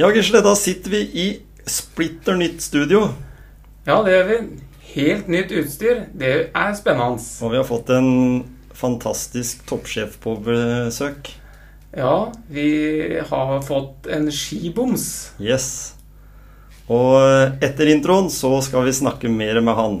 Ja, Gisle, da sitter vi i splitter nytt studio. Ja, det gjør vi. Helt nytt utstyr. Det er spennende. Og vi har fått en fantastisk toppsjef på besøk. Ja, vi har fått en skiboms. Yes. Og etter introen så skal vi snakke mer med han.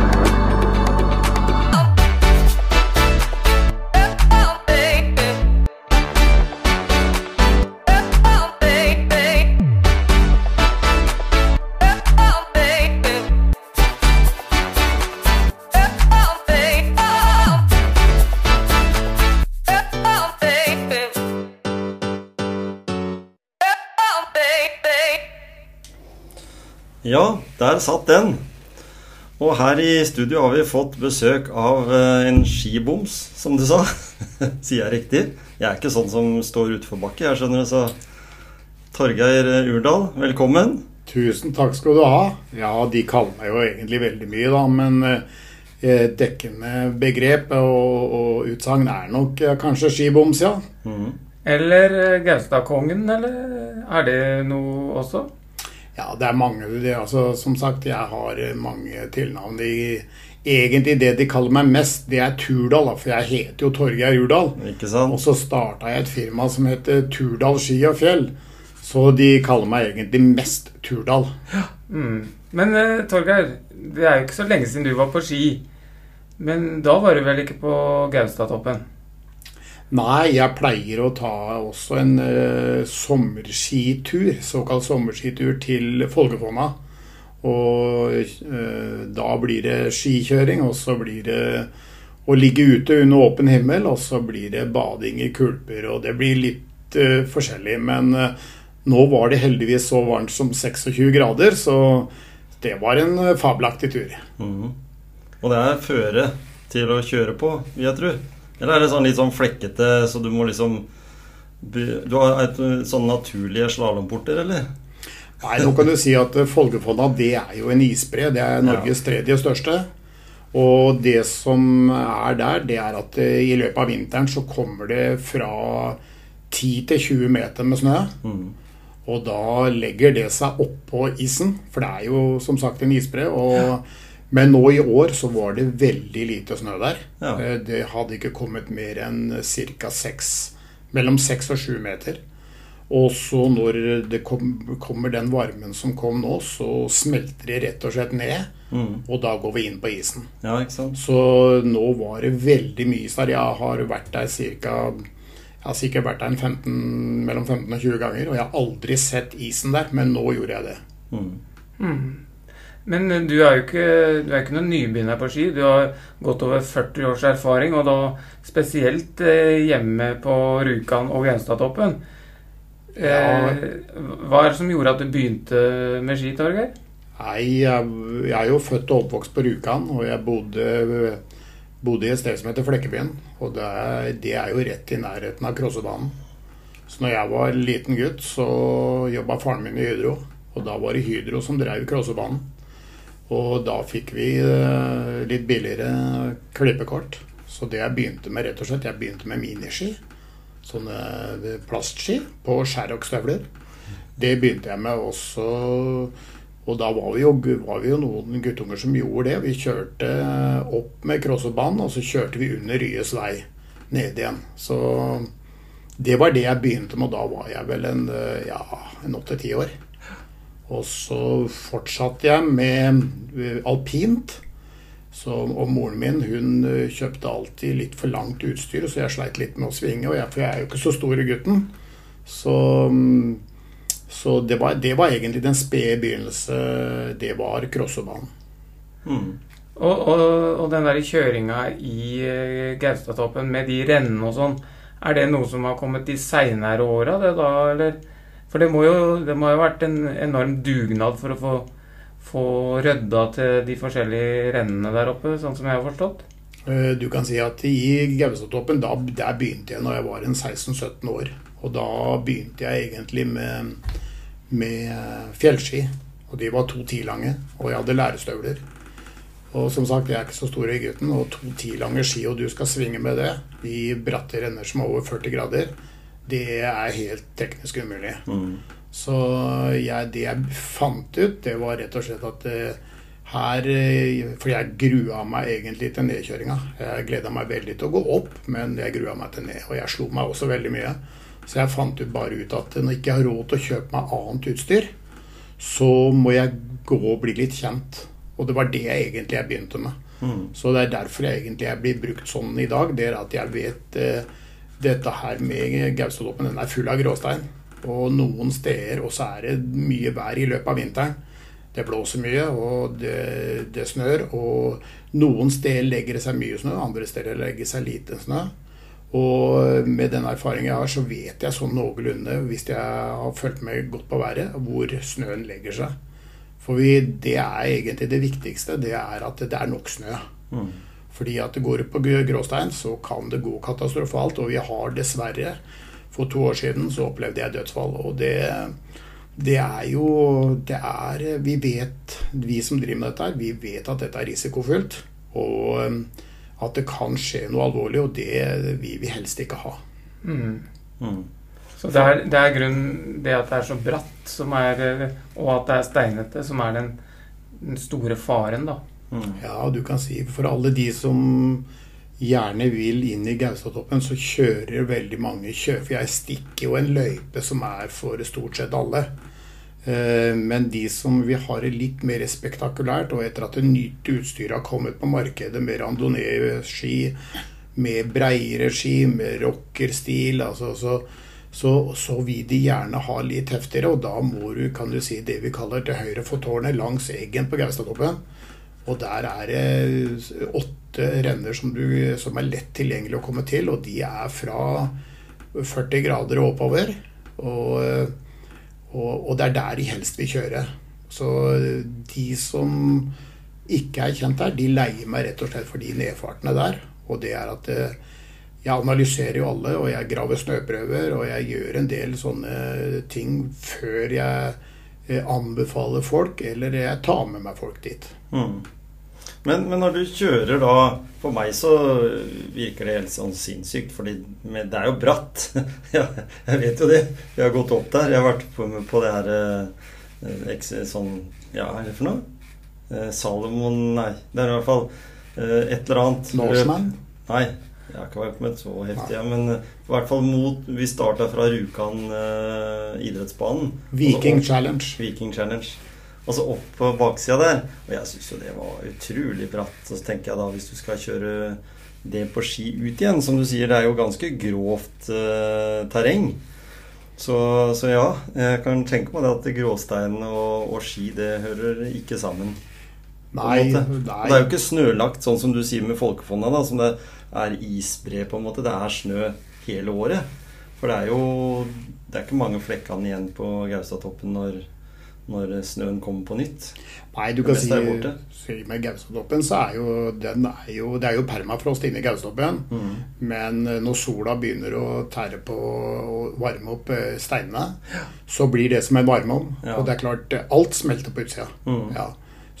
der satt den. Og her i studio har vi fått besøk av eh, en skiboms, som du sa. Sier jeg riktig? Jeg er ikke sånn som står utfor bakke, jeg skjønner det, så Torgeir Urdal, velkommen. Tusen takk skal du ha. Ja, de kaller meg jo egentlig veldig mye, da, men eh, dekkende begrep og, og utsagn er nok eh, kanskje skiboms, ja. Mm. Eller eh, Gaustadkongen, eller er det noe også? Ja, det er mange. Det, altså, som sagt, jeg har eh, mange tilnavn. De, egentlig det de kaller meg mest, det er Turdal, da, for jeg heter jo Torgeir Urdal. Ikke Og så starta jeg et firma som heter Turdal ski og fjell. Så de kaller meg egentlig mest Turdal. Mm. Men eh, Torgeir, det er jo ikke så lenge siden du var på ski. Men da var du vel ikke på Gaustatoppen? Nei, jeg pleier å ta også en uh, sommerskitur, såkalt sommerskitur til Folgefonna. Og uh, da blir det skikjøring, og så blir det å ligge ute under åpen himmel, og så blir det bading i kulper, og det blir litt uh, forskjellig. Men nå var det heldigvis så varmt som 26 grader, så det var en fabelaktig tur. Mm. Og det er føre til å kjøre på, vil jeg tro. Eller er det sånn litt sånn flekkete, så du må liksom Du har et, sånn naturlige slalåmporter, eller? Nei, nå kan du si at eh, Folgefonna det er jo en isbre. Det er Norges tredje største. Og det som er der, det er at eh, i løpet av vinteren så kommer det fra 10 til 20 meter med snø. Mm. Og da legger det seg oppå isen, for det er jo som sagt en isbre. Og, Men nå i år så var det veldig lite snø der. Ja. Eh, Det hadde ikke kommet mer enn ca. seks Mellom seks og sju meter. Og så når det kom, kommer den varmen som kom nå, så smelter det rett og slett ned. Mm. Og da går vi inn på isen. Ja, ikke sant? Så nå var det veldig mye is der. Jeg har vært der ca. Jeg har sikkert vært der en 15, mellom 15 og 20 ganger, og jeg har aldri sett isen der, men nå gjorde jeg det. Mhm. Men eh, du er jo ikke, du er ikke noen nybegynner på ski. Du har gått over 40 års erfaring, og da spesielt eh, hjemme på Rjukan og Grenstadtoppen. Ja. Eh, hva er det som gjorde at du begynte med ski, Torgeir? Nei, jeg, jeg er jo født og oppvokst på Rjukan, og jeg bodde, bodde i et sted som heter Flekkebyen. Og det er, det er jo rett i nærheten av Krossebanen. Så når jeg var liten gutt, så jobba faren min i Hydro. Og da var det Hydro som drev Krossebanen. Og da fikk vi eh, litt billigere klippekort. Så det jeg begynte med, rett og slett, jeg begynte med miniski. Sånne eh, plastski på Sherrock-støvler. Det begynte jeg med også. Og da var vi, jo, var vi jo noen guttunger som gjorde det. Vi kjørte opp med Krossebanen, og så kjørte vi under Ryes vei ned igjen. Så det var det jeg begynte med, og da var jeg vel en eh, ja, åtte-ti år. Og så fortsatte jeg med eh, alpint. Så, og moren min hun eh, kjøpte alltid litt for langt utstyr, så jeg sleit litt med å svinge. Og jeg, for jeg er jo ikke så stor i gutten. Så, mm, så det, var, det var egentlig den spede begynnelse. Det var crossobanen. Mm. Og, og, og den der kjøringa i eh, Gaustatoppen med de rennene og sånn, er det noe som har kommet de seinere åra, det da, eller? For det må jo det må ha vært en enorm dugnad for å få, få rydda til de forskjellige rennene der oppe, sånn som jeg har forstått? Eh, Du kan si at i Gaustatoppen, da, der begynte jeg når jeg var en 16-17 år. Og da begynte jeg egentlig med, med fjellski. Og de var to ti lange, og jeg hadde lærestøvler. Og som sagt, jeg er ikke så stor i gutten, og to ti lange ski, og du skal svinge med det i bratte renner som er over 40 grader, det er helt teknisk umulig. Mm. Så jeg, det jeg fant ut, det var rett og slett at eh, her eh, For jeg grua meg egentlig til nedkjøringa. Jeg gleda meg veldig til å gå opp, men jeg grua meg til ned. Og jeg slo meg også veldig mye. Så jeg fant ut bare ut at når jeg ikke har råd til å kjøpe meg annet utstyr, så må jeg gå og bli litt kjent. Og det var det jeg egentlig jeg begynte med. Mm. Så det er derfor jeg egentlig jeg blir brukt sånn i dag. Det er at jeg vet eh, dette her med Gaustatoppen, den er full av gråstein. Og noen steder også er det mye vær i løpet av vinteren. Det blåser mye, og det, det snør. Og noen steder legger det seg mye snø, andre steder legger det seg lite snø. Og med den erfaringen jeg har, så vet jeg sånn noenlunde, hvis jeg har fulgt med godt på været, hvor snøen legger seg. For vi, det er egentlig det viktigste. Det er at det er nok snø. Mm. Fordi at det går på gråstein, så kan det gå katastrofalt. Og vi har dessverre For to år siden så opplevde jeg dødsfall. Og det, det er jo Det er Vi vet, vi som driver med dette her, vi vet at dette er risikofylt. Og um, at det kan skje noe alvorlig, og det vil vi helst ikke ha. Mm. Mm. Så det er, det er grunnen det at det er så bratt, som er, og at det er steinete, som er den, den store faren, da. Mm. Ja, du kan si for alle de som gjerne vil inn i Gaustatoppen, så kjører veldig mange kjø. For jeg stikker jo en løype som er for stort sett alle. Eh, Men de som vil ha det litt mer spektakulært, og etter at det nytt utstyret har kommet på markedet, med randonee-ski, med breiere ski, med rockerstil, altså, så, så, så vil de gjerne ha litt heftigere. Og da må du, kan du si, det vi kaller til høyre for tårnet, langs Eggen på Gaustatoppen. Og der er det åtte renner som, du, som er lett tilgjengelig å komme til, og de er fra 40 grader og oppover. Og, og, og det er der de helst vil kjøre. Så de som ikke er kjent der, de leier meg rett og slett for de nedfartene der. Og det er at eh, jeg analyserer jo alle, og jeg graver snøprøver, og jeg gjør en del sånne ting før jeg eh, anbefaler folk, eller jeg tar med meg folk dit. Mm. Men, men når du kjører da For meg så virker det helt sånn sinnssykt, fordi det er jo bratt. jeg vet jo det. Jeg har gått opp der. Jeg har vært på, på det her eh, sånn Ja, hva er det for noe? Eh, Salomon Nei, det er i hvert fall eh, et eller annet. Norseman. Nei, jeg har ikke vært med så heftig, ja, men eh, i hvert fall mot Vi starta fra Rjukan eh, idrettsbanen. Viking opp- Challenge. Viking Challenge. Og så opp på baksida der. Og jeg syns jo det var utrolig bratt. Og så tenker jeg da, hvis du skal kjøre det på ski ut igjen, som du sier, det er jo ganske grovt eh, terreng. Så, så ja, jeg kan tenke meg det at gråstein og, og ski, det hører ikke sammen. En Nei, Det er jo ikke snølagt, sånn som du sier med Folkefonda, da, som det er isbre, på en måte. Det er snø hele året. For det er jo Det er ikke mange flekkene igjen på Gaustatoppen når, når snøen kommer på nytt. Nei, du kan si, si med Gaustatoppen, så er jo den er jo, Det er jo permafrost inne i Gaustatoppen. Mm. Men eh, når sola begynner å tære på og varme opp eh, steinene, så blir det som en varmeovn. Ja. Og det er klart, eh, alt smelter på utsida. Mm. Ja.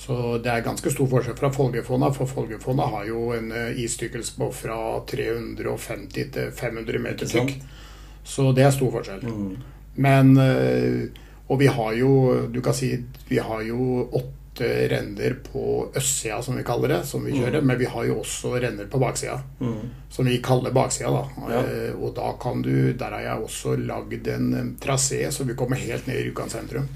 Så det er ganske stor forskjell fra Folgefonna, for Folgefonna har jo en eh, istykkelse på fra 350 til 500 meter tykk. Så det er stor forskjell. Mm. Men eh, Og vi har jo Du kan si vi har jo åtte renner på østsida, som vi kaller det, som vi kjører. Men vi har jo også renner på baksida, Mm. som vi kaller baksida. da Ja. Eh, Og da kan du Der har jeg også lagd en trasé, så vi kommer helt ned i Rjukan sentrum.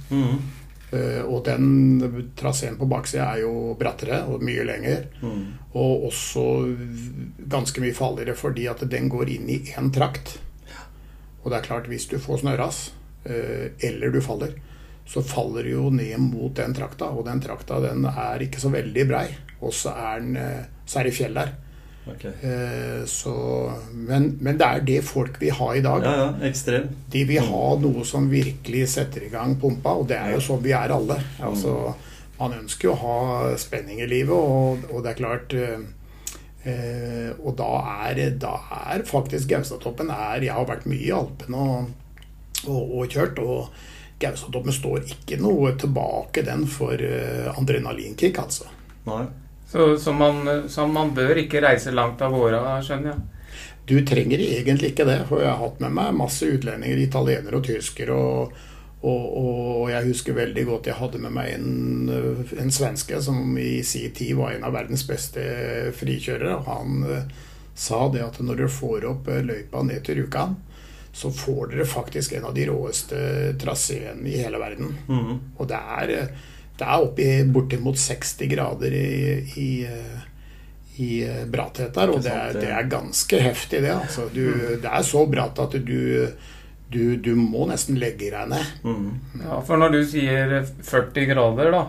Eh, og den traseen på baksida er jo brattere og mye lenger. Mm. Og også ganske mye farligere fordi at den går inn i én trakt. Og det er klart, hvis du får snøras, eh, eller du faller, så faller du jo ned mot den trakta. Og den trakta den er ikke så veldig brei. Og så er, den, eh, så er det fjell der. Ok. Eh, Så, men, men det er det folk vil ha i dag. Ja, ja. Ekstrem. De vil ha noe som virkelig setter i gang pumpa, og det er jo sånn vi er alle. Altså, man ønsker jo å ha spenning i livet, og, og det er klart eh, eh, Og da er, da er faktisk Gaustatoppen Jeg har vært mye i Alpene og, og, og kjørt, og Gaustatoppen står ikke noe tilbake den for eh, adrenalinkick, altså. Nei. Så, så, man, så man bør ikke reise langt av gårde, skjønner jeg. Du trenger egentlig ikke det, for jeg har hatt med meg masse utlendinger, italienere og tyskere. Og, og, og jeg husker veldig godt jeg hadde med meg en, en svenske som i sin tid var en av verdens beste frikjørere. Og han eh, sa det at når dere får opp eh, løypa ned til Rjukan, så får dere faktisk en av de råeste traseene i hele verden. Mm. Og det er, eh, det er oppi bortimot 60 grader i, i, eh, i eh, bratthet der, og det er, det- er ganske heftig, det. Altså, du, det er så bratt at du, du, du må nesten legge deg ned. Mhm. Ja, For når du sier 40 grader, da,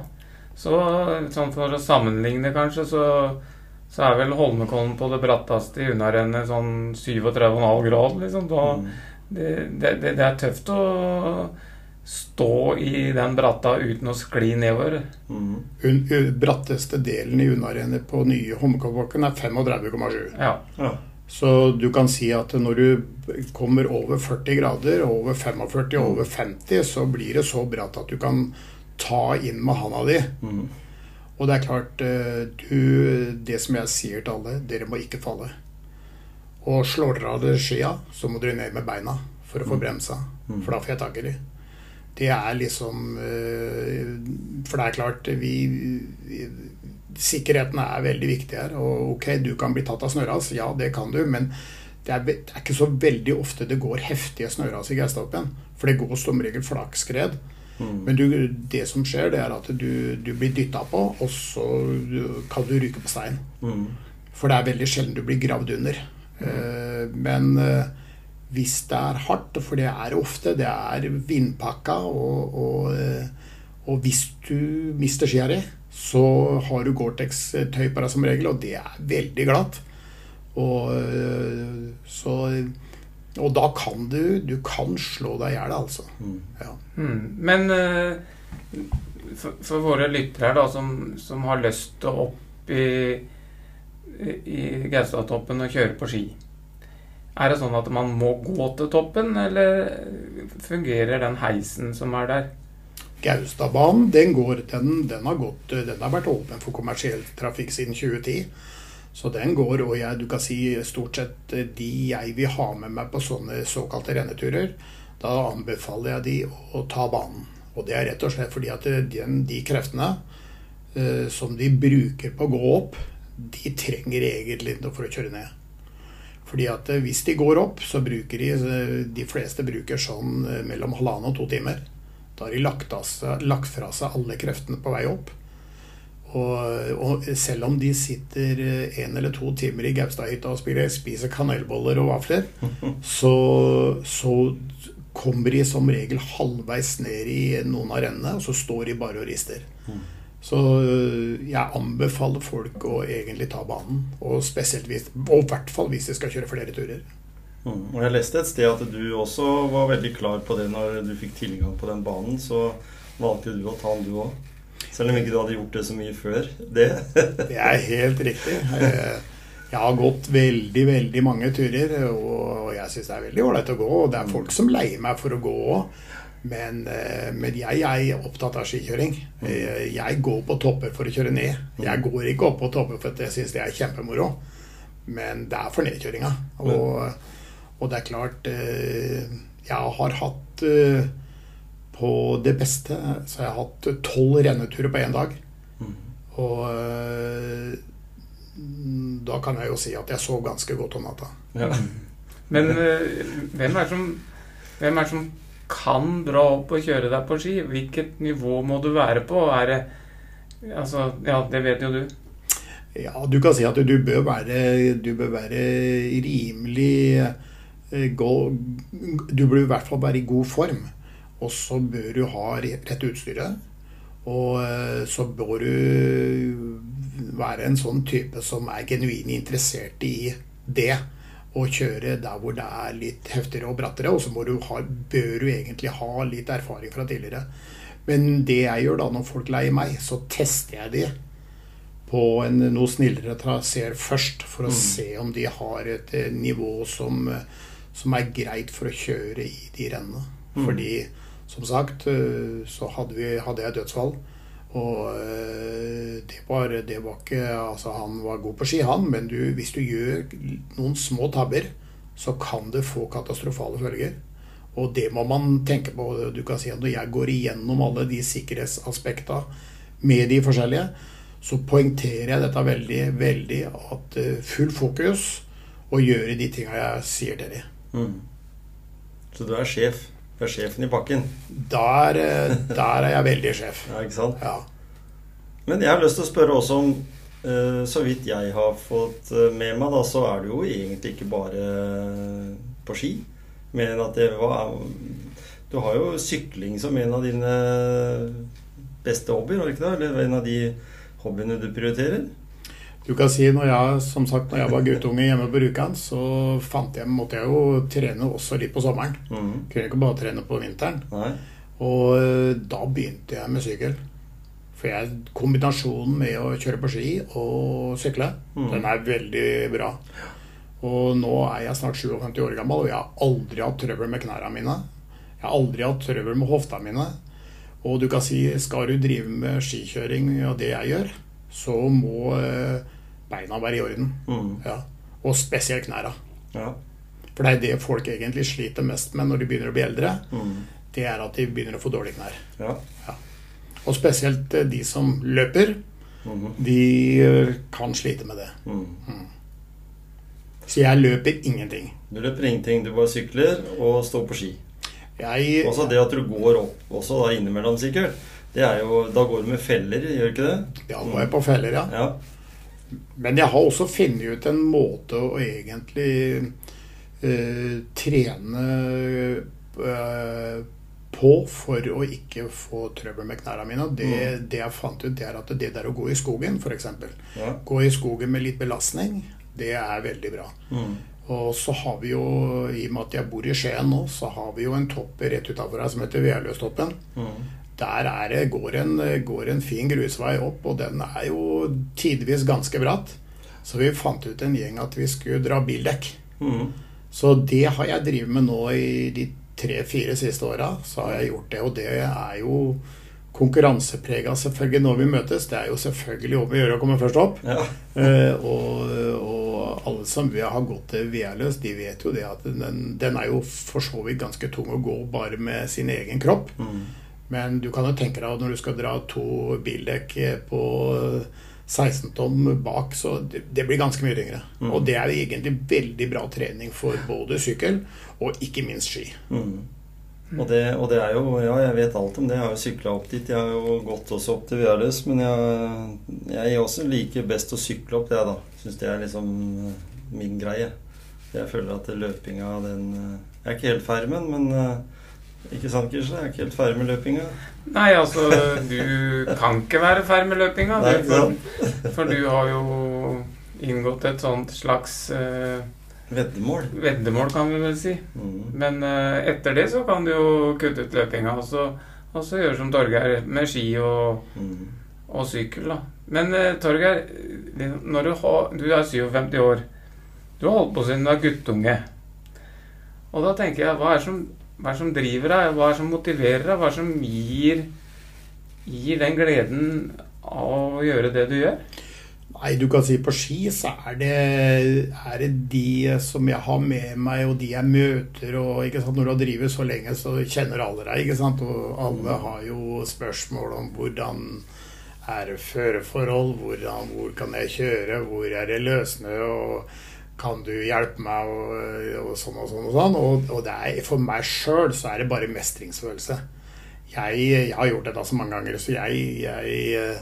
så sånn for å sammenligne kanskje, så, så er vel Holmenkollen på det bratteste i unnarennet sånn 37,5 grad, liksom. Da, det, det, det det er tøft å stå i den bratta uten å skli nedover. Mhm. Un, bratteste delen i unnarennet på nye Holmenkollbakken er 35,7. Ja. Ja. Så du kan si at når du kommer over 40 grader, over 45 og over 50, så blir det så bratt at du kan ta inn med handa di. Mm. Og det er klart, eh, du, det som jeg sier til alle, dere må ikke falle. Og slår dere av dere skia, så må dere ned med beina for å få bremsa. For da får jeg tak i de. Det er liksom eh, For det er klart, vi Sikkerheten er veldig viktig her. Og ok, du kan bli tatt av snøras, ja det kan du, men det er, det er ikke så veldig ofte det går heftige snøras i Gaustatoppen. For det går som regel flakskred. Mm. Men du, det som skjer, det er at du, du blir dytta på, og så kan du ryke på stein. Mm. For det er veldig sjelden du blir gravd under. Mm. Men eh, hvis det er hardt, for det er ofte, det er vindpakka, og, og, eh, og hvis du mister skia di, så har du Gore-Tex-tøy på deg som regel, og det er veldig glatt. Og eh, så Og da kan du Du kan slå deg i hjel, altså. Mm. Ja. Mm. Men eh, for, for våre lyttere her da, som, som har lyst til å opp i, i Gaustatoppen og kjøre på ski, er det sånn at man må gå til toppen, eller fungerer den heisen som er der? Gaustadbanen den, går, den, den, har gått, den har vært åpen for kommersiell trafikk siden 2010. Så den går, og jeg, du kan si stort sett eh, de jeg vil ha med meg på sånne såkalte renneturer, da anbefaler jeg de å ta banen. Og det er rett og slett fordi at den, de kreftene eh, som de bruker på å gå opp, de trenger egentlig noe for å kjøre ned. Fordi at eh, hvis de går opp, så bruker de eh, De fleste bruker sånn eh, mellom halvannen og to timer. Da har de lagt, seg, lagt fra seg alle kreftene på vei opp. Og, og selv om de sitter en eller to timer i Gaustadhytta og spiser, spiser kanelboller og vafler, så, så kommer de som regel halvveis ned i noen av rennene, og så står de bare og rister. Så øh, jeg anbefaler folk å egentlig ta banen, og spesielt hvis, og i hvert fall hvis de skal kjøre flere turer. Mm. Og jeg leste et sted at du også var veldig klar på det når du fikk tilgang på den banen. Så valgte du å ta den, du òg. Selv om ikke du hadde gjort det så mye før det. Det er helt riktig. Eh, Jeg har gått veldig, veldig mange turer, og jeg syns det er veldig ålreit å gå. Og det er folk som leier meg for å gå òg. Men, eh, men jeg er opptatt av skikjøring. Eh, Jeg går på topper for å kjøre ned. Jeg går ikke opp på topper for at jeg syns det er kjempemoro. Men det er for nedkjøringa. Og, og det er klart eh, Jeg har hatt På det beste så jeg har hatt tolv renneturer på én dag. Og eh, da kan jeg jo si at jeg sov ganske godt om natta. Ja. Men hvem er det som, hvem er det som kan dra opp og kjøre deg på ski? Hvilket nivå må du være på? Er det Altså, ja, det vet jo du. Ja, du kan si at du bør være, du bør være rimelig god, Du bør i hvert fall være i god form. Og så bør du ha rett utstyret. Og eh, så bør du være en sånn type som er genuint interessert i det. Og kjøre der hvor det er litt heftigere og brattere. Og så må du ha, bør du egentlig ha litt erfaring fra tidligere. Men det jeg gjør da når folk leier meg, så tester jeg de på en noe snillere traseer først, for å Mm. se om de har et eh, nivå som, eh, som er greit for å kjøre i de rennene. Mm. Fordi, som sagt, eh, så hadde, vi, hadde jeg dødsfall. Og eh, det var, det var ikke Altså, han var god på ski, han, men du, hvis du gjør noen små tabber, så kan det få katastrofale følger. Og det må man tenke på. Du kan si at Når jeg går igjennom alle de sikkerhetsaspekta med de forskjellige, så poengterer jeg dette veldig, veldig. At eh, full fokus og gjøre de tinga jeg sier til dem. Mm. Så du er sjef? Du er sjefen i pakken? Der, eh, der er jeg veldig sjef. Ja, ikke sant? Ja. Men jeg har lyst til å spørre også om eh, Så vidt jeg har fått eh, med meg, da, så er du jo egentlig ikke bare på ski. Men at det var Du har jo sykling som en av dine beste hobbyer, har du ikke det? Eller en av de hobbyene du prioriterer? Du kan si når jeg, som sagt, når jeg var guttunge hjemme på Rjukan, så fant jeg, måtte jeg jo trene også litt på sommeren. Mm. Kunne ikke bare trene på vinteren. Nei? Og eh, da begynte jeg med sykkel. For jeg, kombinasjonen med å kjøre på ski og sykle, mm. den er veldig bra. Og nå er jeg snart 57 år gammel, og jeg har aldri hatt trøbbel med knærne mine. Jeg har aldri hatt trøbbel med hofta mine. Og du kan si, skal du drive med skikjøring og det jeg gjør, så må eh, beina være i orden. Mm. Ja. Og spesielt knærne. Ja. For det er det folk egentlig sliter mest med når de begynner å bli eldre. Mm. Det er at de begynner å få dårlige knær. ja. Og spesielt eh, de som løper, Mm. de eh, kan slite med det. Mm. Så jeg løper ingenting. Du løper ingenting, du bare sykler og står på ski. Jeg, Også det at du går opp også da innimellom, sikkert. Det er jo, Da går du med feller, gjør du ikke det? ja, nå er jeg på feller, ja. Ja. Men jeg har også funnet ut en måte å egentlig uh, trene uh, på for å ikke få trøbbel med knærne mine. Det, Mm. det jeg fant ut, det er at det der å gå i skogen, f.eks. ja. Gå i skogen med litt belastning, det er veldig bra. Mm. Og så har vi jo, i og med at jeg bor i Skien nå, så har vi jo en topp rett utafor her som heter Vealøstoppen. Mhm. Der er det, går, en, går en fin grusvei opp, og den er jo tidvis ganske bratt. Så vi fant ut en gjeng at vi skulle dra bildekk. Mm. Så det har jeg drevet med nå i de tre-fire siste åra. Så har jeg gjort det, og det er jo konkurranseprega selvfølgelig når vi møtes. Det er jo selvfølgelig om å gjøre å komme først opp. Ja. Eh, og, og alle som har gått til VR-løs, de vet jo det at den, den er jo for så vidt ganske tung å gå bare med sin egen kropp. Mhm. Men du kan jo tenke deg at når du skal dra to bildekk på 16 tonn bak, så det, blir ganske mye tyngre. Mm. Og det er egentlig veldig bra trening for både sykkel og ikke minst ski. Mm. Og, det, og det er jo Ja, jeg vet alt om det. Jeg har jo sykla opp dit. Jeg har jo gått også opp til Vialøs, men jeg, jeg også liker best å sykle opp, det, da. Syns det er liksom eh, min greie. Jeg føler at løpinga, den eh, Jeg er ikke helt ferdig med den, men eh, ikke sant, Gisle? Jeg er ikke helt ferdig med løpinga. Nei, altså, du kan ikke være ferdig med løpinga. Nei, for, for du har jo inngått et sånt slags uh, Veddemål. veddemål, kan vi vel si. Mm. Men uh, etter det så kan du jo kutte ut løpinga, og så, og så gjøre som Torgeir med ski og, mm. og sykkel, da. Men uh, Torgeir, når du, har, du er 57 år, du har holdt på siden du er guttunge. Og da tenker jeg, hva er det som, hva det som driver deg? Hva det som motiverer deg? Hva det som gir, gir den gleden av å gjøre det du gjør? Nei, du kan si på ski så er det, er det de som jeg har med meg, og de jeg møter. og Når du har drevet så lenge, så kjenner alle deg. ikke sant, Og alle har jo spørsmål om hvordan er føreforhold, hvordan, hvor kan jeg kjøre, hvor er det løssnø, og kan du hjelpe meg, og, og sånn og sånn. Og sånn. Og, og er, for meg sjøl så er det bare mestringsfølelse. Jeg, jeg, har gjort dette så mange ganger, så jeg, jeg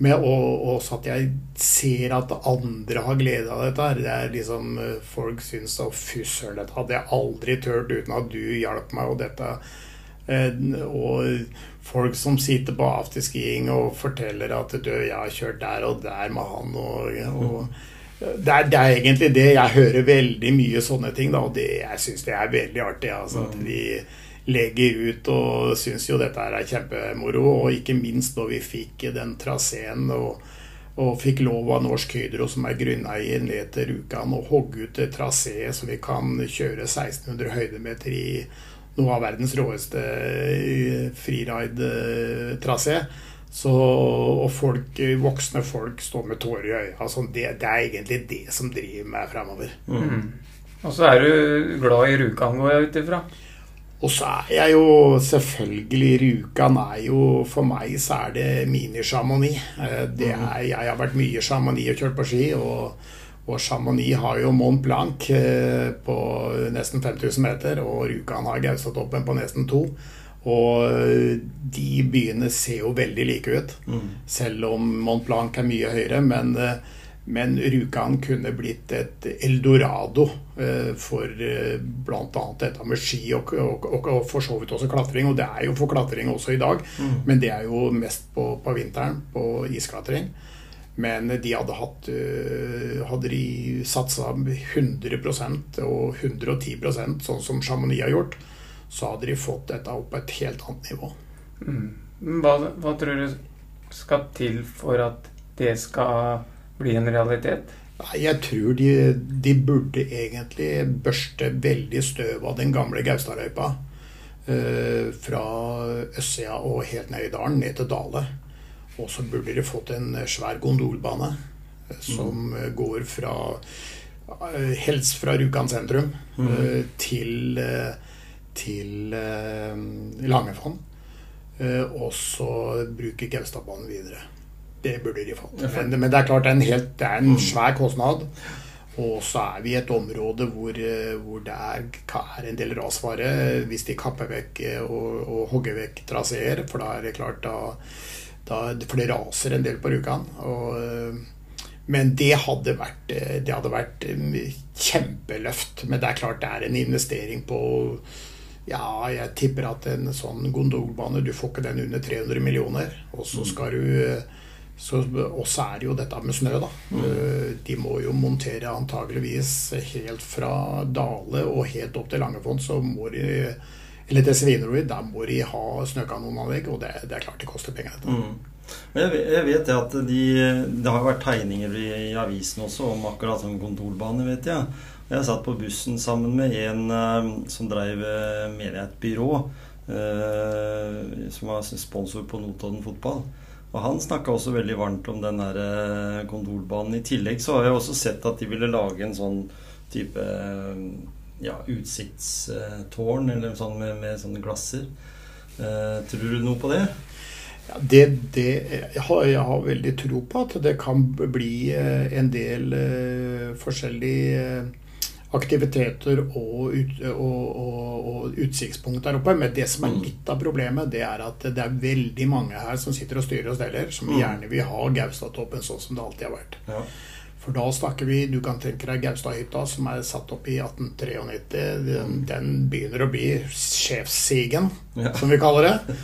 med, og, også at jeg ser at andre har glede av dette. Det er liksom Folk syns å fy søren, dette hadde jeg aldri turt uten at du hjalp meg. Og dette og folk som sitter på afterskiing og forteller at du, jeg har kjørt der og der med han. og, og det er, det er, egentlig det. Jeg hører veldig mye sånne ting, da, og det, jeg syns det er veldig artig. Altså, at de legger ut og syns jo dette er kjempemoro. Og ikke minst når vi fikk den traseen og, og, fikk lov av Norsk Hydro, som er grunneier, ned til Rjukan og hogge ut traseet så vi kan kjøre 1600 høydemeter i noe av verdens råeste freeride-trasé. Så, og folk, voksne folk står med tårer i øya. Altså det, det, er egentlig det som driver meg fremover. Mm. Og så er du glad i Rjukan, går jeg ut ifra? Og så er jeg jo selvfølgelig Rjukan er jo For meg så er det mini-Chamonix. Eh, det mm. er, jeg har vært mye i Chamonix og kjørt på ski. og og Chamonix har jo Mont Blanc eh, på nesten 5000 meter, og Rjukan har Gaustatoppen på nesten to. Og eh, de byene ser jo veldig like ut, mm. selv om Mont Blanc er mye høyere. Men, eh, men Rjukan kunne blitt et eldorado eh, for bl.a. dette med ski og, og, og, og, for så vidt også klatring. Og det er jo for klatring også i dag, mm. men det er jo mest på, på vinteren, på isklatring. Men de hadde hatt Hadde de satsa 100% og 110% sånn som Chamonix har gjort, så hadde de fått dette opp på et helt annet nivå. Mm. Hva, hva, tror du skal til for at det skal bli en realitet? Nei, Jeg tror de, de burde egentlig børste veldig støv av den gamle Gaustadløypa. Eh, fra østsida og helt ned i dalen, ned til Dale. Og så burde de fått en svær gondolbane eh, som mm. går fra eh, helst fra Rjukan sentrum mm. Eh, til eh, til eh, Langefonn. Eh, og så bruke Gaustadbanen videre. Det burde de fått. Men, men, det er klart det er en, helt, det er en mm. svær kostnad. Og så er vi i et område hvor, eh, hvor det er, er, en del rasfare hvis de kapper vekk og, og hogger vekk traseer. For da er det klart da, da, For det raser en del på Rjukan. Men det hadde, vært, det hadde vært kjempeløft. Men det er klart det er en investering på ja, jeg tipper at en sånn gondolbane Du får ikke den under 300 millioner. Og så mm. skal du så, Og så er det jo dette med snø, da. Mm. Eh, de må jo montere antageligvis helt fra Dale og helt opp til Langefond, så må de Eller til Svinerud, der må de ha snøkanonanlegg, og det, det, er klart det koster penger. dette. Mm. Jeg vet, det at de, det har vært tegninger i, i avisen også om akkurat sånn gondolbane, vet jeg. Jeg satt på bussen sammen med en uh, som drev uh, mener et byrå, uh, som var sponsor på Notodden fotball. Og han snakka også veldig varmt om den der uh, gondolbanen. I tillegg så har jeg også sett at de ville lage en sånn type ja, utsiktstårn eller sånn med, med sånne glasser. tror du noe på det? Ja, det, det jeg, har, jeg, har, veldig tro på at det kan bli en del forskjellige aktiviteter og, ut, og, og, og, utsiktspunkt der oppe. Men det som er mm. litt av problemet, det er at det er veldig mange her som sitter og styrer og steller, som mm. gjerne vil ha Gaustatoppen sånn som det alltid har vært. Ja. For da snakker vi Du kan tenke deg Gaustadhytta, som er satt opp i 1893. Den, den begynner å bli sjefssigen, ja. som vi kaller det.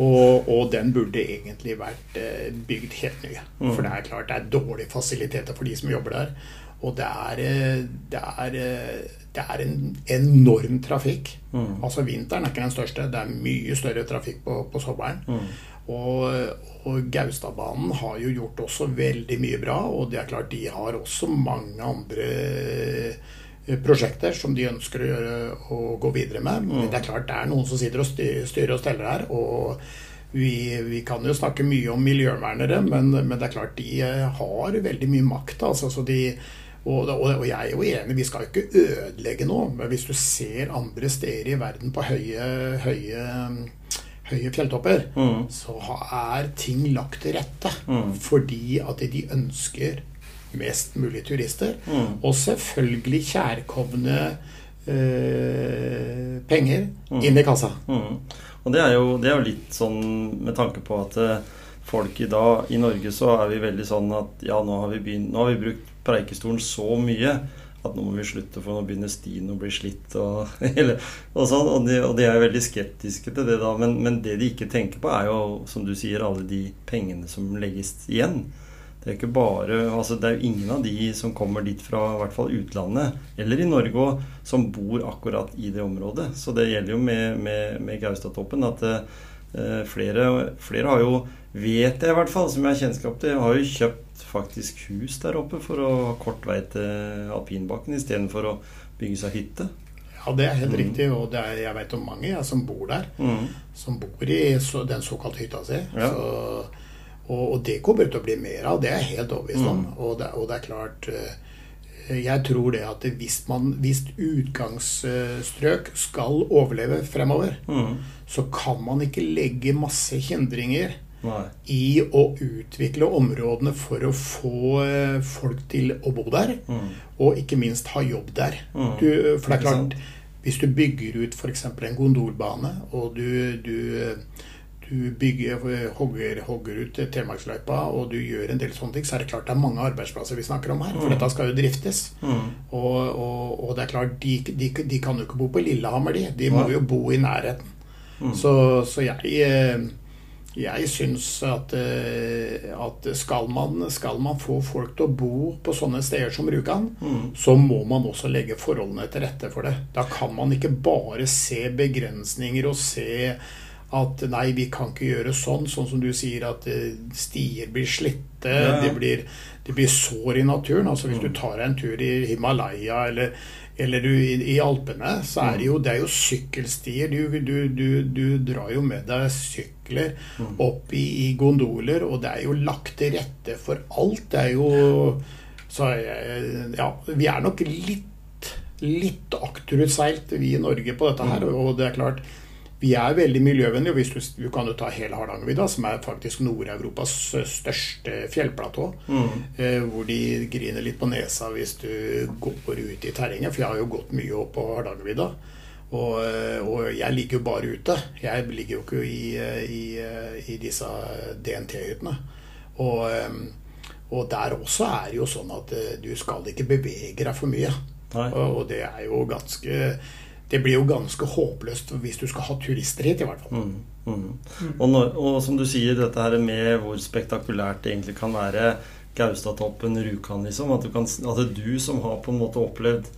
Og, og, den burde egentlig vært eh, bygd helt ny. Mm. For det er klart det er dårlige fasiliteter for de som jobber der. Og det er, eh, det er, eh, det er en enorm trafikk. Mm. Altså Vinteren er ikke den største. Det er mye større trafikk på, på sommeren. Mm. Og, og Gaustadbanen har jo gjort også veldig mye bra. Og det er klart de har også mange andre eh, prosjekter som de ønsker å, gjøre, å gå videre med. Men mm. det er klart det er noen som sitter og styrer og steller her. og vi, vi, kan jo snakke mye om miljøvernere, men, men, det er klart de har veldig mye makt. Altså, så de, og, og, og, jeg er jo enig, vi skal ikke ødelegge noe. Men hvis du ser andre steder i verden på høye, høye, høye fjelltopper, mm. så er ting lagt til rette. Mm. Fordi at de ønsker mest mulig turister. Mm. Og selvfølgelig kjærkomne eh, penger Mm. inn i kassa. Mm. Og det er, jo, det er jo litt sånn med tanke på at eh, folk i dag I Norge så er vi veldig sånn at ja, nå har vi, begynt, nå har vi brukt Preikestolen så mye at nå må vi slutte, for nå begynner stien å bli slitt. Og, eller, og, sånn, og, de, og de er veldig skeptiske til det, da. Men, men det de ikke tenker på, er jo, som du sier, alle de pengene som legges igjen. Det er ikke bare, altså det er jo ingen av de som kommer dit fra i hvert fall utlandet, eller i Norge òg, som bor akkurat i det området. Så det gjelder jo med, med, med Gaustatoppen at eh, flere, flere har jo, vet jeg i hvert fall, som jeg har kjennskap til, Jeg har jo kjøpt faktisk hus der oppe for å ha kort vei til alpinbakken istedenfor å bygge seg hytte. Ja, det er helt Mm. riktig, og det er, jeg vet om mange jeg, som bor der. Mm. Som bor i så, den såkalte hytta si. Ja. Så, og, og det kommer til å bli mer av, det er jeg helt overbevist om. Mm. Og, det, og det er klart eh, Jeg tror det at hvis, man, hvis utgangsstrøk skal overleve fremover, Mm. så kan man ikke legge masse hindringer Nei. i å utvikle områdene for å få eh, folk til å bo der, Mm. og ikke minst ha jobb der. Mm. Du, for det er klart, hvis du bygger ut f.eks. en gondolbane, og du, du, du bygger, hogger, hogger ut Telemarksløypa, og du gjør en del sånne ting, så er det klart det er mange arbeidsplasser vi snakker om her. For Mm. dette skal jo driftes. Mm. Og, og, og det er klart, de, de, de kan jo ikke bo på Lillehammer, de. De må jo bo i nærheten. Mm. Så, så jeg eh, jeg syns at, eh, at skal, man, skal man få folk til å bo på sånne steder som Rjukan, Mm. så må man også legge forholdene til rette for det. Da kan man ikke bare se begrensninger og se at nei, vi kan ikke gjøre sånn, sånn som du sier at eh, stier blir slitte, Ja, ja. det, blir, det blir sår i naturen. Altså Hvis Mm. du tar deg en tur i Himalaya eller, eller du, i, i Alpene, så er det jo, det er jo sykkelstier. Du, du, du, du drar jo med deg sykler Mm. opp i, i gondoler, og det er jo lagt til rette for alt. Det er jo Så ja, vi er nok litt litt akterutseilt, vi i Norge, på dette her. Og det er klart, vi er veldig miljøvennlige. og Hvis du, du kan jo ta hele Hardangervidda, som er faktisk Nord-Europas største fjellplatå. Mm. Eh, hvor de griner litt på nesa hvis du går ut i terrenget. For jeg har jo gått mye opp på Hardangervidda. Og, eh, og jeg ligger jo bare ute. Jeg ligger jo ikke i, eh, i, eh, i disse DNT-hyttene. Og, og der også er det jo sånn at du skal ikke bevege deg for mye. Og, og det er jo ganske Det blir jo ganske håpløst hvis du skal ha turister hit, i hvert fall. Mm, mm. Og, når, og som du sier, dette her med hvor spektakulært det egentlig kan være Gaustatoppen, Rjukan, liksom. At du, kan, at du som har på en måte opplevd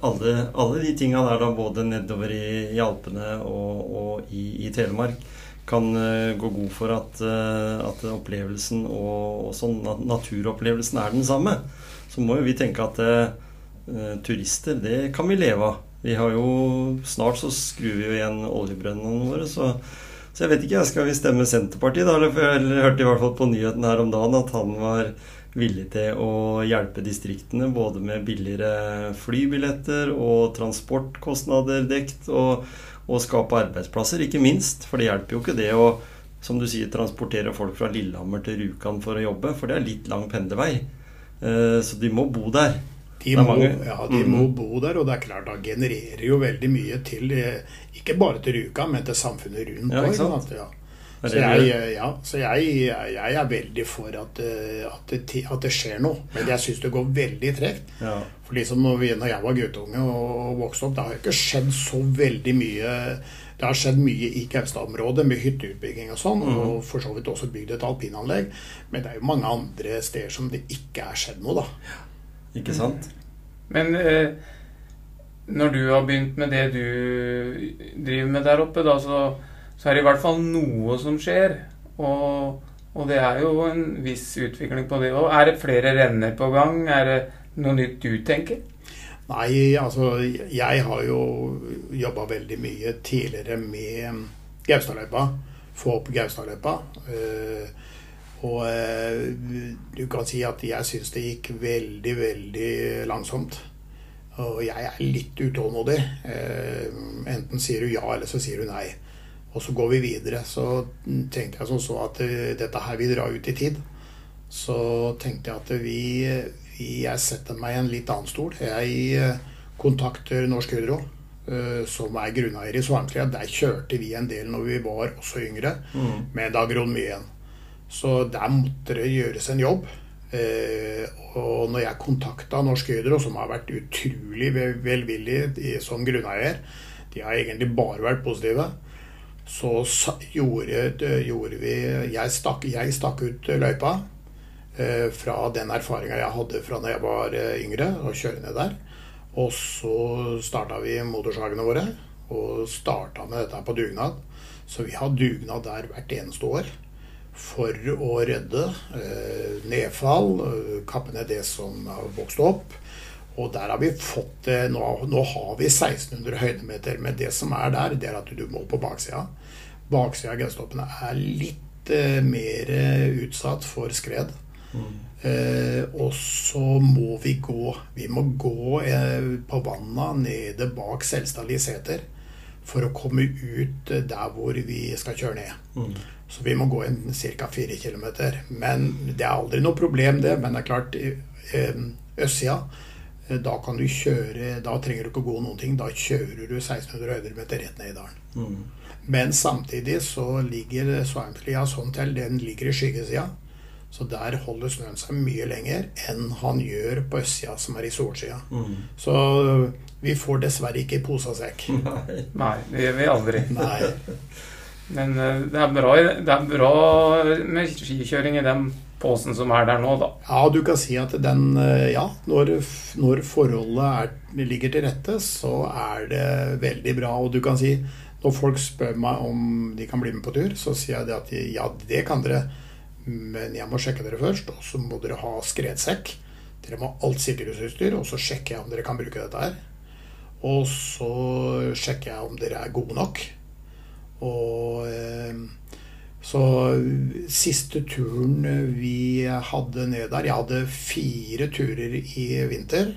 alle, alle de tinga der, da, både nedover i, i Alpene og, og i, i Telemark, kan uh, gå god for at, uh, at opplevelsen og, og sånn, at naturopplevelsen er den samme. Så må jo vi tenke at uh, turister, det kan vi leve av. Vi har jo Snart så skrur vi jo igjen oljebrønnene våre, så, så jeg vet ikke. Skal vi stemme Senterpartiet, da? Eller, for jeg hørte i hvert fall på nyheten her om dagen at han var villig til å hjelpe distriktene både med billigere flybilletter og transportkostnader dekt, og, og skape arbeidsplasser, ikke minst. For det hjelper jo ikke det å som du sier, transportere folk fra Lillehammer til Rjukan for å jobbe, for det er litt lang pendlervei. Eh, Så de må bo der. De, må, ja, de mm. må bo der, og det er klart da genererer jo veldig mye til eh, Ikke bare til Rjukan, men til samfunnet rundt Ja, at, ja. Er Så, jeg, eh, ja, så jeg, jeg, er veldig for at, eh, at, det, at det skjer noe. Men jeg syns det går veldig tregt. Ja. For liksom når, vi, når jeg var guttunge og, og vokste opp, det har ikke skjedd så veldig mye Det har skjedd mye i Gaustad-området med hytteutbygging og sånn, mm. og for så vidt også bygd et alpinanlegg. Men det er jo mange andre steder som det ikke er skjedd noe, da. Ikke sant? Men eh, når du har begynt med det du driver med der oppe, da, så, så er det i hvert fall noe som skjer. Og, og det er jo en viss utvikling på det òg. Er det flere renner på gang? Er det noe nytt du tenker? Nei, altså jeg har jo jobba veldig mye tidligere med Gaustadløypa. Få opp Gaustadløypa. Eh, og eh, du kan si at jeg syns det gikk veldig, veldig langsomt. Og jeg er litt utålmodig. Eh, enten sier du ja, eller så sier du nei. Og så går vi videre. Så tenkte jeg som så at eh, dette her vil dra ut i tid. Så tenkte jeg at vi, jeg setter meg i en litt annen stol. Jeg kontakter Norsk Hydro, som er grunneier i Svarmslia. Der kjørte vi en del når vi var også yngre, Mm. men da grodde mye igjen. Så der måtte det gjøres en jobb. Eh, og når jeg kontakta Norsk Hydro, som har vært utrolig vel- velvillig som grunneier, de har egentlig bare vært positive, så gjorde, gjorde vi Jeg stakk, jeg stakk ut løypa eh, fra den erfaringa jeg hadde fra da jeg var eh, yngre, og kjøre ned der. Og så starta vi motorsagene våre, og starta med dette på dugnad. Så vi har dugnad der hvert eneste år for å redde eh, nedfall, eh, kappe ned det som har vokst opp. Og der har vi fått det nå, nå har vi 1600 høydemeter, men det som er der, det er at du må på baksida. Baksida av gaustoppene er litt eh, mer eh, utsatt for skred. Eh, og så må vi gå. Vi må gå eh, på vanna nede bak Selstadli seter for å komme ut der hvor vi skal kjøre ned. Mm. Så vi må gå en ca. 4 km. Men det er aldri noe problem, det. Men det er klart, østsida eh, da kan du kjøre Da trenger du ikke gå noen ting. Da kjører du 1600 høydemeter rett ned i dalen. Mm. Men samtidig så ligger Svamplia sånn til. Den ligger i skyggesida. Så der holder snøen seg mye lenger enn han gjør på østsida, som er i solsida. Mm. Så vi får dessverre ikke i pose sekk. Nei. Nei, det gjør vi aldri. Nei. Men eh, det er bra, det er bra med skikjøring i den posen som er der nå, da. Ja, du kan si at den eh, Ja, når, når forholdet er, ligger til rette, så er det veldig bra. Og du kan si Når folk spør meg om de kan bli med på tur, så sier jeg at ja, det kan dere, men jeg må sjekke dere først. Og så må dere ha skredsekk. Dere må ha alt sikkerhetsutstyr, og så sjekker jeg om dere kan bruke dette her. Og så sjekker jeg om dere er gode nok. Og eh, så siste turen vi hadde ned der Jeg hadde fire turer i vinter.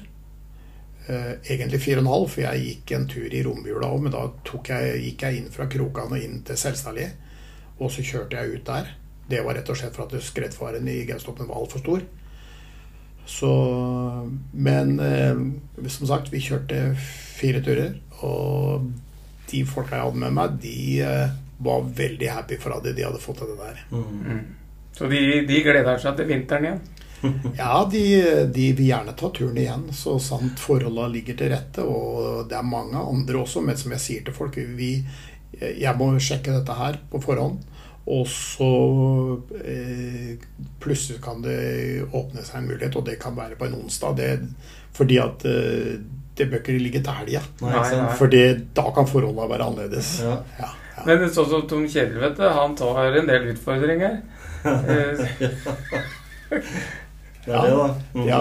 Eh, egentlig fire og en halv, for jeg gikk en tur i romjula òg, men da jeg, gikk jeg inn fra Krokan og inn til Selstadli. Og så kjørte jeg ut der. Det var rett og slett for at skredfaren i Gaustoppen var altfor stor. Så Men eh, som sagt, vi kjørte fire turer. Og de folka jeg hadde med meg, de eh, var veldig happy for at de hadde fått til det der. Mm. Så de, de gleder seg til vinteren igjen. Ja, de, de vil gjerne ta turen igjen, så sant forholda ligger til rette. Og det er mange andre også, men som jeg sier til folk, vi, jeg må sjekke dette her på forhånd. Og så eh, plutselig kan det åpne seg en mulighet, og det kan være på en onsdag. Det, fordi at eh, det bør ikke ligge til helga. For da kan forholdene være annerledes. Ja. Ja, ja. Men sånn som Tom Kjell, vet du, han tar en del utfordringer. Det er det, da. Mm. Ja.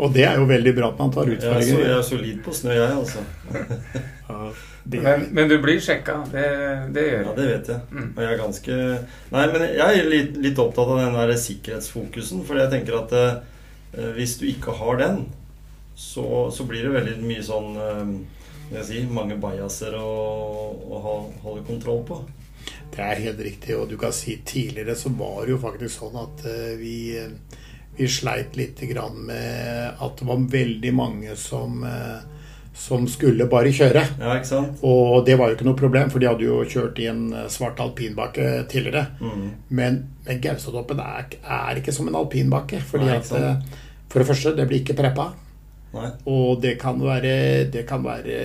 Og det er jo veldig bra at man tar Jeg er, jeg er solid på snø, jeg, altså. Det- Men, men du blir sjekka. Det, det gjør Ja, det vet jeg. Mm. Og jeg er ganske Nei, men jeg er litt, litt opptatt av den der sikkerhetsfokusen. For jeg tenker at eh, hvis du ikke har den, så, så blir det veldig mye sånn eh, skal jeg si, mange bajaser å, å ha, holde kontroll på. Det er helt riktig, og du kan si tidligere så var det jo faktisk sånn at eh, vi, eh, vi sleit litt grann med at det var veldig mange som, eh, som skulle bare kjøre. Ja, ikke sant? Og det var jo ikke noe problem, for de hadde jo kjørt i en svart alpinbakke tidligere. Mm. Men, men Gaustatoppen er, er ikke som en alpinbakke. fordi Nei, at For det første, det blir ikke preppa. Nei. Og det kan være, det kan være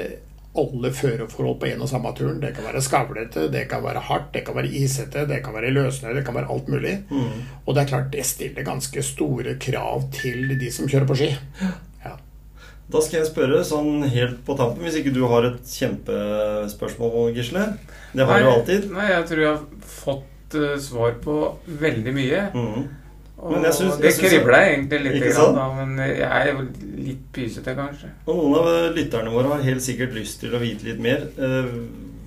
alle føreforhold på en og samme turen. Det kan være skavlete, det kan være hardt, det kan være isete, det kan være løssnø, det kan være alt mulig. Mm. Og det er klart det stiller ganske store krav til de som kjører på ski. Ja. Da skal jeg spørre sånn helt på tampen, hvis ikke du har et kjempespørsmål, Gisle. Det har du alltid. Nei, jeg tror jeg har fått eh, svar på veldig mye. Mm. Syns- det jeg egentlig litt, grann, da, men jeg er jo litt pysete, kanskje. Og noen av lytterne våre har helt sikkert lyst til å vite litt mer. Eh,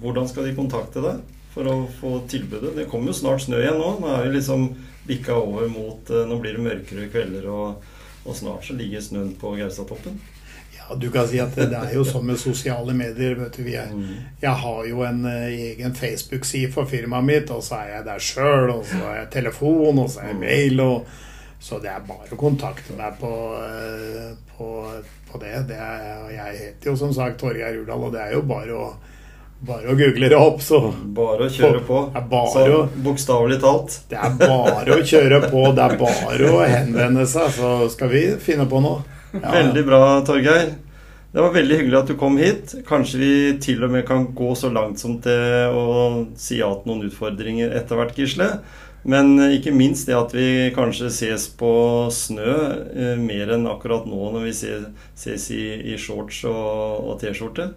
hvordan skal de kontakte deg for å få tilbudet? Det kommer jo snart snø igjen nå. Nå er vi liksom bikka over mot eh, Nå blir det mørkere kvelder, og, og snart så ligger snøen på Gaustatoppen. Ja, du kan si at det er jo sånn med sosiale medier. vet du, vi er, Mm. Jeg har jo en eh, egen Facebook-side for firmaet mitt, og så er jeg der sjøl, og så har jeg telefon, og så er jeg mail, og Så det er bare å kontakte meg på, eh, på, på det. det er, jeg heter jo som sagt Torgeir Urdal, og det er jo bare å, bare å google det opp, så Bare å kjøre på. Det Så bokstavelig talt. det er bare å kjøre på. Det er bare å henvende seg, så skal vi finne på noe. Ja, Veldig bra, Torgeir. Det var veldig hyggelig at du kom hit. Kanskje vi til og med kan gå så langt som til å si ja til noen utfordringer etter hvert, Gisle. Men eh, ikke minst det at vi kanskje ses på snø eh, mer enn akkurat nå når vi ses, ses i, i shorts og, og T-skjorte.